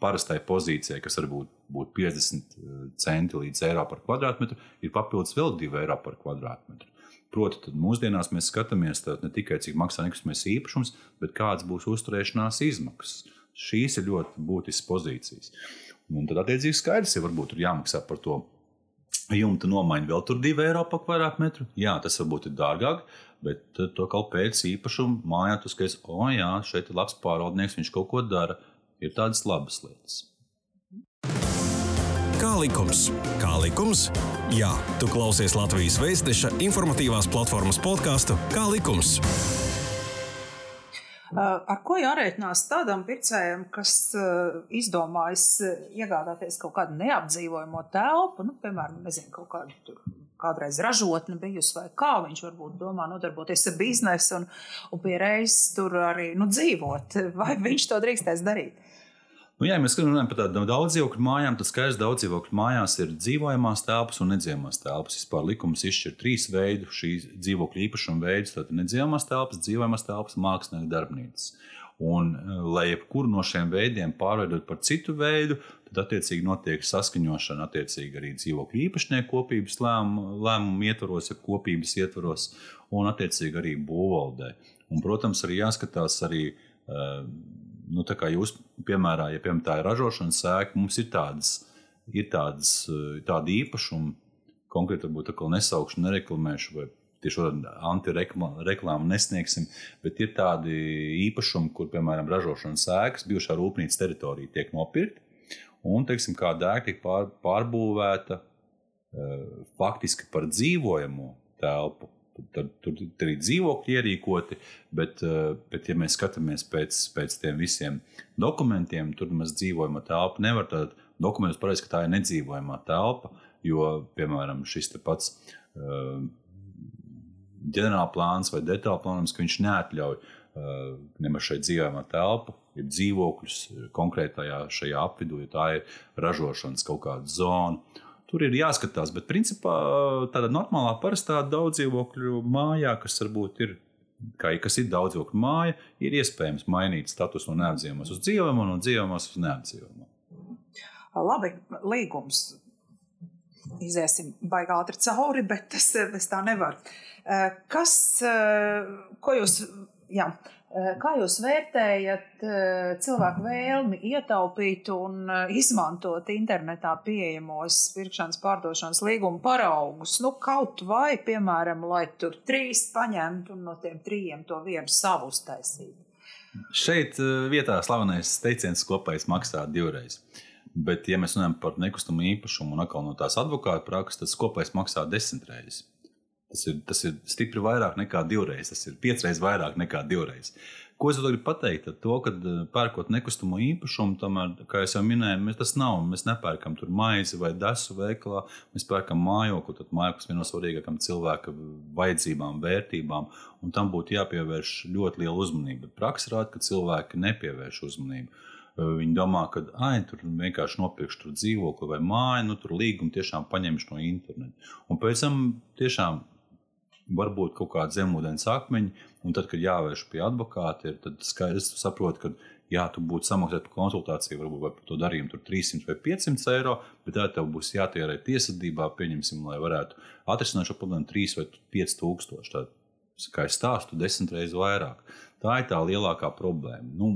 parastai pozīcijai, kas varbūt būtu 50 eh, centi līdz eiro par kvadrātmetru, ir papildus vēl 2 eiro par kvadrātmetru. Proti, mūsdienās mēs skatāmies ne tikai cik maksā nekustamais īpašums, bet kādas būs uzturēšanās izmaksas. Šīs ir ļoti būtiskas pozīcijas. Un tad, attiecīgi, skaidrs, ja varbūt ir jāmaksā par to jumta nomaiņu vēl tur 2 eiro par kvadrātmetru. Jā, tas varbūt ir dārgāk, bet to kaut pēc īpašuma mājā tu skaties, o, jā, šeit ir labs pārvaldnieks, viņš kaut ko dara. Ir tādas labas lietas. Kā likums? Kā likums? Jā, tu klausies Latvijas Vēstneša informatīvās platformas podkāstu Kā likums? Ar ko jārēķinās tādam pircējam, kas izdomājas iegādāties kaut kādu neapdzīvojamo telpu, nu, piemēram, nezinu, kaut kādu tur kādreiz ražotne bijusi, vai kā viņš varbūt domā nodarboties ar biznesu un, un pie reizes tur arī nu, dzīvot, vai viņš to drīkstēs darīt. Nu, jā, mēs runājam par tādām daudz dzīvokļu mājām, tad skaidrs, ka daudz dzīvokļu mājās ir dzīvojamās telpas un nedzīvojamās telpas. Vispār likums izšķir trīs veidus šīs dzīvokļu īpašuma veidus. Tātad nedzīvojamās telpas, dzīvojamās telpas, mākslinieka darbnīcas. Un, eh, lai jebkuru no šiem veidiem pārveidot par citu veidu, tad attiecīgi notiek saskaņošana attiecīgi arī dzīvokļu īpašnieku kopības lēmumu, lēmumu ietvaros, ja kopības ietvaros, un attiecīgi arī būvvaldē. Un, protams, arī jāskatās arī. Uh, nu, tā kā jūs, piemēram, ja piemēram, tā ir ražošanas sēka, mums ir tādas, ir tādas eh, tādi īpašumi, konkrēti varbūt tā nesaukšu, nereklamēšu, vai tieši antireklāmu nesniegsim, bet ir tādi īpašumi, kur, piemēram, ražošanas sēkas, bijušā rūpnīcas teritorija tiek nopirkta, un, teiksim, kā dēka tiek pār, pārbūvēta eh, faktiski par dzīvojamo telpu Tad, tur, ir dzīvokļi ierīkoti, bet, eh, bet ja mēs skatāmies pēc, pēc tiem visiem dokumentiem, tur mēs dzīvojam telpu. Nevar tādā dokumentos pareizi, ka tā ir nedzīvojamā telpa, jo, piemēram, šis pats uh, ģenerāla plāns vai detaļa plāns, ka viņš neatļauj uh, nemaz šeit dzīvojamā telpu, ir dzīvokļus konkrētajā šajā apvidū, ja tā ir ražošanas kaut kāda zona. Tur ir jāskatās, bet principā tāda normālā, parastā daudzdzīvokļu mājā, kas varbūt ir kā kas ir daudzdzīvokļu māja, ir iespējams mainīt statusu no neapdzīvojamās uz dzīvojamo, no dzīvojamās uz neapdzīvojamo. Labi, līgums. Iziesim baigā ātri cauri, bet tas, tas tā nevar. Kas, ko jūs Jā. Kā jūs vērtējat cilvēku vēlmi ietaupīt un izmantot internetā pieejamos pirkšanas pārdošanas līguma paraugus? Nu, kaut vai, piemēram, lai tur trīs paņemtu un no tiem trījiem to vienu savu uztaisītu. Šeit vietā slavenais teiciens kopējais maksā divreiz. Bet, ja mēs runājam par nekustamo īpašumu un atkal no tās advokāta prakses, tad kopējais maksā desmit reizes. Tas ir, tas ir stipri vairāk nekā divreiz. Tas ir piecreiz vairāk nekā divreiz. Ko es gribu pateikt? Ar to, ka eh, pērkot nekustamo īpašumu, tomēr, kā jau minēju, mēs tas nav. Mēs nepērkam tur maizi vai desu veikalā. Mēs pērkam mājokli, tad mājoklis viena no svarīgākajām cilvēka vajadzībām, vērtībām. Un tam būtu jāpievērš ļoti liela uzmanība. Praksa rāda, ka cilvēki nepievērš uzmanību. Eh, viņi domā, ka ai, tur vienkārši nopirkšu tur dzīvokli vai māju, nu tur līgumu tiešām paņemšu no interneta. Un pēc tam tiešām varbūt kaut kāda zemūdens akmeņa, un tad, kad jāvērš pie advokāta, ir, tad skaidrs saprot, ka jā, tu būtu samaksāt par konsultāciju, varbūt par to darījumu 300 vai 500 eiro, bet tā tev būs jātērē tiesvedībā, pieņemsim, lai varētu atrisināt šo problēmu 3 vai 5 tūkstoši. Tad, kā es stāstu, desmit reizes vairāk. Tā ir tā lielākā problēma. Nu,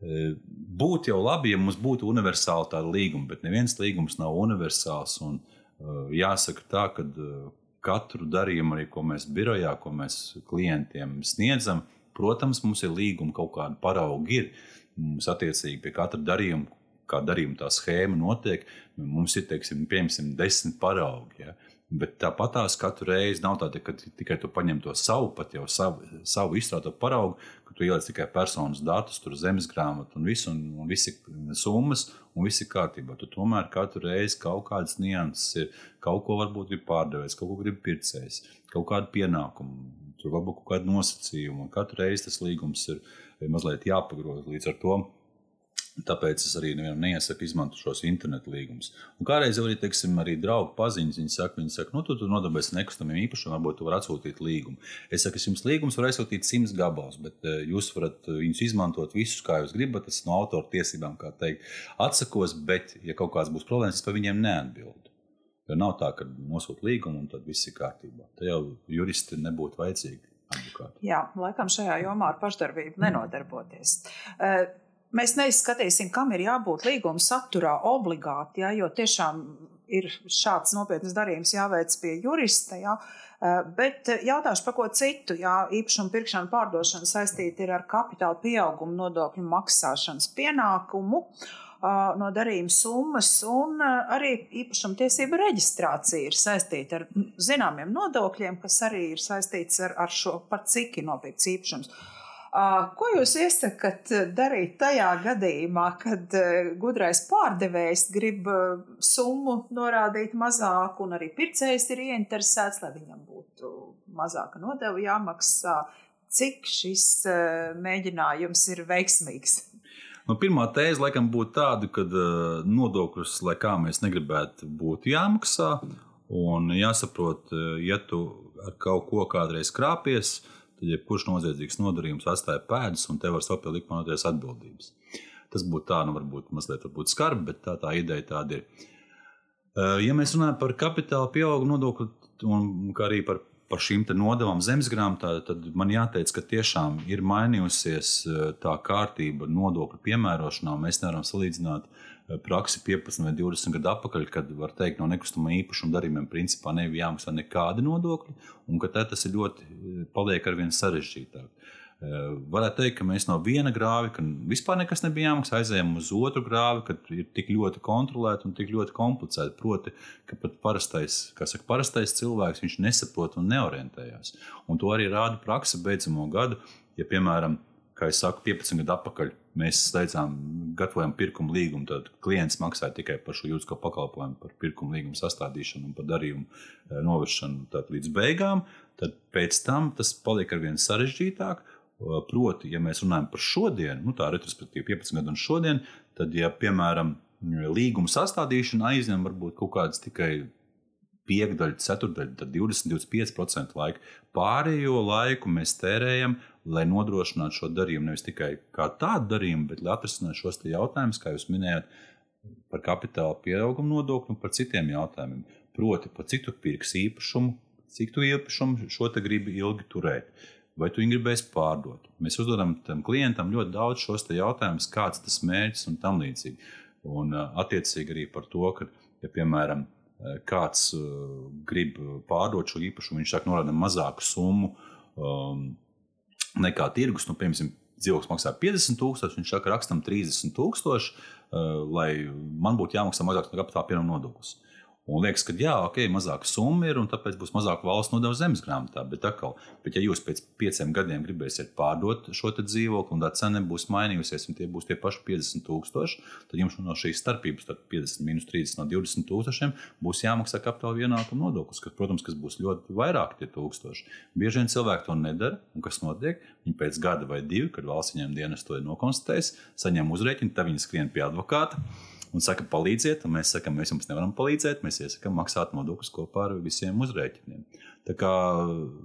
e, Būtu jau labi, ja mums būtu universāli tāda līguma, bet neviens līgums nav universāls. Un, uh, jāsaka tā, ka uh, katru darījumu, arī ko mēs birojā, ko mēs klientiem sniedzam, protams, mums ir līguma kaut kāda parauga. Ir. Mums attiecīgi pie katra darījuma, kā darījuma tā schēma notiek, mums ir, teiksim, piemēram, desmit paraugi. Ja? Bet tāpat tās katru reizi nav tā, ka tikai tu paņem to savu, pat jau savu, savu izstrādāto paraugu, ka tu ieliec tikai personas datus, tur zemes grāmatu un visu, un, un visi summas, un viss ir kārtībā. Tu tomēr katru reizi kaut kādas nianses ir, kaut ko varbūt grib pārdevējs, kaut ko grib pircējs, kaut kādu pienākumu, tur varbūt kaut kādu nosacījumu, un katru reizi tas līgums ir, ir mazliet jāpagroza līdz ar to Tāpēc es arī nevienam neiesaku izmantot šos internetu līgumus. Un kādreiz arī, teiksim, arī draugi paziņas, viņi saka, viņi saka, nu, tu tur nodarbojies nekustamiem īpašumiem, varbūt tu vari atsūtīt līgumu. Es saku, es jums līgumus varu aizsūtīt simts gabalus, bet eh, jūs varat eh, viņus izmantot visus, kā jūs gribat, tas no autora tiesībām, kā teikt. Atsakos, bet, ja kaut kāds būs problēmas, es par viņiem neatbildu. Jo nav tā, ka nosūta līgumu un tad viss ir kārtībā. Tad jau juristi nebūtu vajadzīgi. Advokāti. Jā, laikam šajā jomā ar pašdarbību nenodarboties. Uh, Mēs neizskatīsim, kam ir jābūt līguma saturā obligāti, ja, jo tiešām ir šāds nopietns darījums jāveic pie jurista. Ja, eh, bet jautāšu par ko citu. Jā, īpašuma pirkšana, pārdošana saistīta ir ar kapitāla pieauguma nodokļu maksāšanas pienākumu eh, no darījuma summas, un eh, arī īpašuma tiesība reģistrācija ir saistīta ar zināmiem nodokļiem, kas arī ir saistīts ar, ar šo, par cik ir nopirkts īpašums. Ko jūs iesakat darīt tajā gadījumā, kad gudrais pārdevējs grib summu norādīt mazāku, un arī pircējs ir ieinteresēts, lai viņam būtu mazāka nodeva jāmaksā? Cik šis mēģinājums ir veiksmīgs? Nu, pirmā tēze laikam būtu tāda, ka nodokļus, lai kā mēs negribētu, būtu jāmaksā. Un jāsaprot, ja tu ar kaut ko kādreiz krāpies, uh, tad jebkurš noziedzīgs nodarījums atstāja pēdas un te var sapielikt monoties atbildības. Tas būtu tā, nu, varbūt mazliet varbūt skarbi, bet tā, tā ideja tāda ir. Ja mēs runājam par kapitāla pieauguma nodokli un arī par, par šīm nodevām zemesgrāmatā, tad man jāteic, ka tiešām ir mainījusies tā kārtība nodokļu piemērošanā. Mēs nevaram salīdzināt uh, praksi 15 vai 20 gadu atpakaļ, kad var teikt, no nekustamā īpašuma darījumiem principā nebija jāmaksā nekādi nodokļi, un ka tas ir ļoti paliek ar vien sarežģītāk. Eh, varētu teikt, ka mēs no viena grāva, ka vispār nekas nebija jāmaksā, aizējām uz otru grāvi, kad ir tik ļoti kontrolēti un tik ļoti komplicēti. Proti, ka pat parastais, saka, parastais cilvēks nesaprot un neorientējās. Un to arī rāda praksa beidzamo gadu. Ja, piemēram, kā jau saku, 15 gadu atpakaļ mēs slēdzām, gatavojam pirkuma līgumu. Tad klients maksāja tikai par šo juridisko pakalpojumu, par pirkuma līgumu sastādīšanu un par darījumu eh, novēršanu līdz beigām. Tad pēc tam tas paliek ar vien sarežģītāk. Proti, ja mēs runājam par šodienu, nu tā retrospektīva 15 gadu un šodien, tad, ja piemēram līguma sastādīšana aizņem varbūt kaut kādas tikai piekdaļa, ceturdaļa, tad 20-25% laika. Pārējo laiku mēs tērējam, lai nodrošinātu šo darījumu nevis tikai kā tādu darījumu, bet lai atrisinātu šos jautājumus, kā jūs minējāt, par kapitāla pieauguma nodokli un par citiem jautājumiem. Proti, par cik tu pirks īpašumu, cik tu īpašumu šo te gribi ilgi turēt. vai tu viņu gribēsi pārdot. Mēs uzdodam tam klientam ļoti daudz šos jautājumus, kāds tas mērķis un tam līdzīgi. Un attiecīgi arī par to, ka, ja, piemēram, kāds grib pārdot šo īpašumu, viņš saka, norāda mazāku summu um, nekā tirgus. Nu, piemēram, dzīvoklis maksā 50,000, viņš saka, rakstam 30,000, uh, lai man būtu jāmaksā mazāks no kapitāla pienākuma nodoklis. Un liekas, ka jā, ok, mazāka summa ir, un tāpēc būs mazāk valsts nodevu zemes grāmatā. Bet, atkal, bet ja jūs pēc pieciem gadiem gribēsiet pārdot šo dzīvokli, un tā cena būs mainījusies, un tie būs tie paši 50 tūkstoši, tad jums no šīs starpības, tad 50 minus 30 no 20 tūkstošiem, būs jāmaksā kapitāla ienākuma nodoklis, kas, protams, kas būs ļoti vairāk tie tūkstoši. Bieži vien cilvēki to nedara, un kas notiek? Viņi pēc gada vai divu, kad valsts viņiem dienas to ir nokonstatējis, saņem uzrēķinu, tad viņi skrien pie advokāta un saka, palīdziet, un mēs sakām, mēs jums nevaram palīdzēt, mēs iesakām maksāt nodokļus kopā ar visiem uzrēķiniem. Tā kā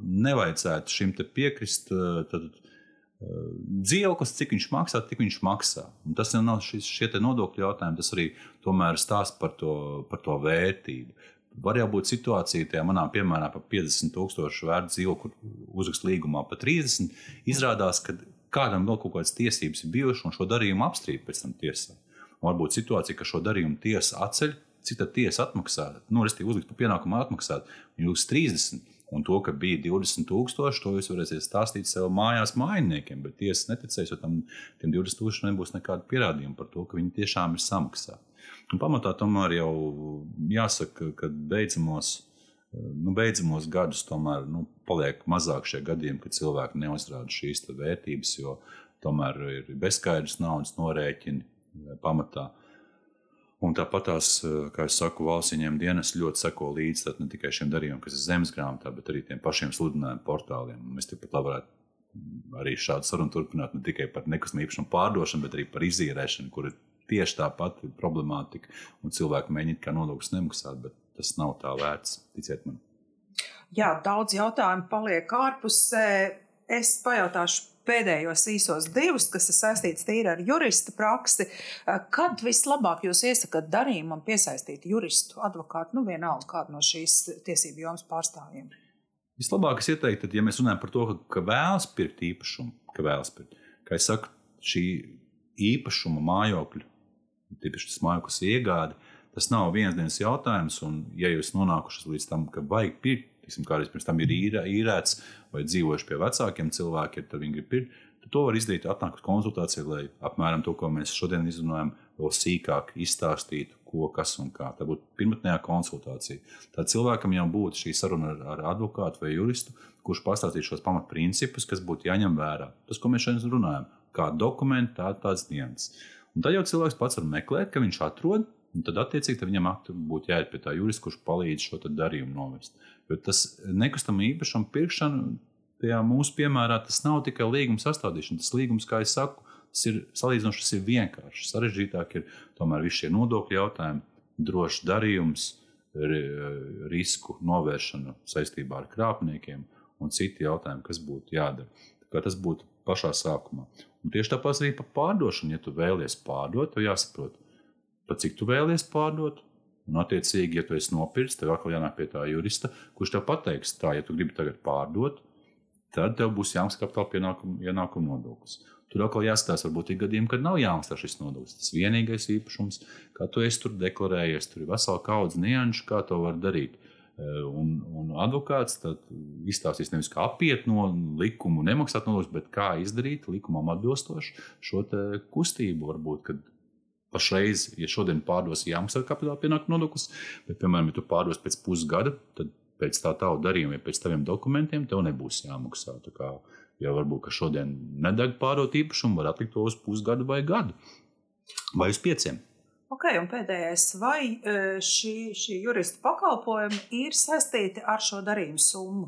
nevajadzētu šim te piekrist. Eh, tad, eh, Dzīvoklis, cik viņš maksā, tik viņš maksā. Un tas jau nav šis, šie nodokļu jautājumi, tas arī tomēr stāsta par to, par to vērtību. Var jau būt situācija, tajā manā piemērā, par 50,000 vērtu dzīvokli, uzrakst līgumā par 30. Izrādās, ka kādam vēl kaut kādas tiesības ir bijušas, un šo darījumu apstrīd pēc tam tiesā. Un varbūt situācija, ka šo darījumu tiesa atceļ, cik tā tiesa atmaksā, nu, respektīvi, uzlikt par pienākumu atmaksāt, jūs 30. Un to, ka bija 20,000, to jūs varēsiet stāstīt sev mājās mājiniekiem, bet tiesa neticēs, jo tam 20,000 nebūs nekāda pierādījuma par to, ka viņi tiešām ir samaksāti. Un pamatā tomēr jau jāsaka, ka beidzamos, nu, beidzamos gadus tomēr nu, paliek mazāk šie gadījumi, kad cilvēki neuzrāda šīs vērtības, jo tomēr ir bezskaidrs naudas norēķini pamatā. Un tāpat tās, kā jau saku, valsts ieņem dienas ļoti seko līdzi ne tikai šiem darījumiem, kas ir zemes grāmatā, bet arī tiem pašiem sludinājumu portāliem. Mēs tikpat labi varētu arī šādu sarunu turpināt ne tikai par nekustamību īpašumu pārdošanu, bet arī par izīrēšanu, kur ir tieši tā pati problemātika. Un cilvēki mēģina kā nodokļus nemaksāt, bet tas nav tā vērts, ticiet man. Jā, daudz jautājumu paliek ārpusē. Es pajautāšu pēdējos īsos divus, kas ir saistīts tīri ar jurista praksi. Eh, kad vislabāk jūs iesakāt darījumam piesaistīt juristu, advokātu, nu vienalga kādu no šīs tiesību jomas pārstāvjiem? Vislabāk es ieteiktu, tad, ja mēs runājam par to, ka, ka vēlas pirkt īpašumu, ka vēlas pirkt, kā es saku, šī īpašuma mājokļa, tīpaši tas mājoklis iegāde, tas nav viens dienas jautājums, un ja jūs nonākušas līdz tam, ka vajag pirkt, tiksim, kādreiz pirms tam ir īrē, īrēts vai dzīvojuši pie vecākiem cilvēkiem, tad viņi grib pirkt. To var izdarīt, atnākt uz konsultāciju, lai apmēram to, ko mēs šodien izrunājam, vēl sīkāk izstāstītu, ko, kas un kā. Tā būtu pirmotnējā konsultācija. Tad cilvēkam jau būtu šī saruna ar, ar advokātu vai juristu, kurš pastāstītu šos pamatprincipus, kas būtu jāņem vērā. Tas, ko mēs šodien runājam, kā dokumenti, tā, tāds dienas. Un tad jau cilvēks pats var meklēt, ka viņš atrod, un tad attiecīgi viņam būtu jāiet pie tā jurista, kurš palīdz šo darījumu novest. Jo tas nekustamā īpašuma pirkšana, tajā mūsu piemērā, tas nav tikai līguma sastādīšana. Tas līgums, kā jau saku, tas ir salīdzinoši tas ir vienkārši. Sarežģītāk ir tomēr visi šie nodokļu jautājumi, drošs darījums, risku novēršana saistībā ar krāpniekiem un citi jautājumi, kas būtu jādara. Tas būtu pašā sākumā. Un tieši tāpat arī par pārdošanu. Ja tu vēlies pārdot, tad jāsaprot, pa cik tu vēlies pārdot, Un, attiecīgi, ja tu esi nopircis, tev atkal jānāk pie tā jurista, kurš tev pateiks, tā, ja tu gribi tagad pārdot, tad tev būs jāmaksā kapitāla pienākuma ienākuma nodoklis. Tur atkal jāskatās, varbūt ir gadījumi, kad nav jāmaksā šis nodoklis. Tas vienīgais īpašums, kā tu esi tur deklarējies, tur ir vesela kaudze nianšu, kā to var darīt. Eh, un, un advokāts izstāstīs nevis kā apiet no likuma, nemaksāt nodokļus, bet kā izdarīt likumam atbilstoši šo kustību. Varbūt, kad pašreiz, ja šodien pārdos jāmaksā kapitāla pienākuma nodoklis, bet, piemēram, ja tu pārdos pēc pusgada, tad pēc tā tavu darījuma, ja pēc taviem dokumentiem, tev nebūs jāmaksā. Kā, ja varbūt šodien nedeg pārdot īpašumu, var atlikt to uz pusgadu vai gadu vai uz pieciem. Ok, un pēdējais, vai e, šī, šī jurista pakalpojumi ir saistīti ar šo darījumu summu?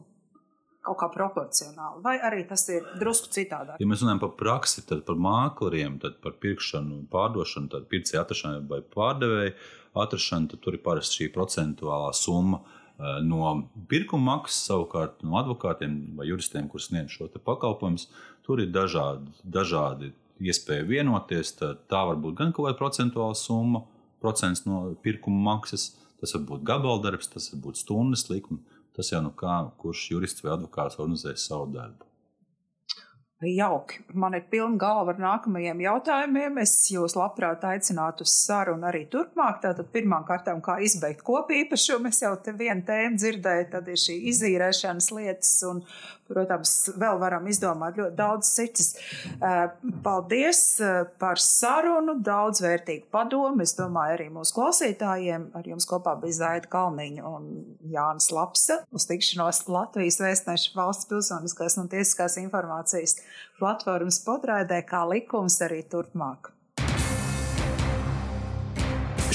Kaut kā proporcionāli, vai arī tas ir drusku citādāk? Ja mēs runājam par praksi, tad par mākleriem, tad par pirkšanu, pārdošanu, tad pircēju atrašanu vai pārdevēju atrašanu, tad tur ir parasti šī procentuālā summa. Eh, no pirkuma maksas, savukārt no advokātiem vai juristiem, kuriem sniedz šo pakalpojumu, tur ir dažādi, dažādi iespēja vienoties. Tā var būt gan kaut kāda procentuāla summa, procents no pirkuma maksas, tas var būt gabaldarbs, tas var būt stundas likme Tas jau nu kā, kurš jurists vai advokāts organizē savu darbu. Jauki. Man ir pilna galva ar nākamajiem jautājumiem. Es jūs labprāt aicinātu uz sarunu arī turpmāk. Tātad pirmām kārtām, kā izbeigt kopīpašumu, es jau te vienu tēmu dzirdēju, tad ir šī izīrēšanas lietas un Protams, vēl varam izdomāt ļoti daudz citas. Paldies par sarunu, daudz vērtīgu padomu. Es domāju, arī mūsu klausītājiem. Ar jums kopā bija Zaida Kalniņa un Jānis Lapsa. Uz tikšanos Latvijas vēstneša valsts pilsoniskās un tiesiskās informācijas platformas podraidē, kā likums arī turpmāk.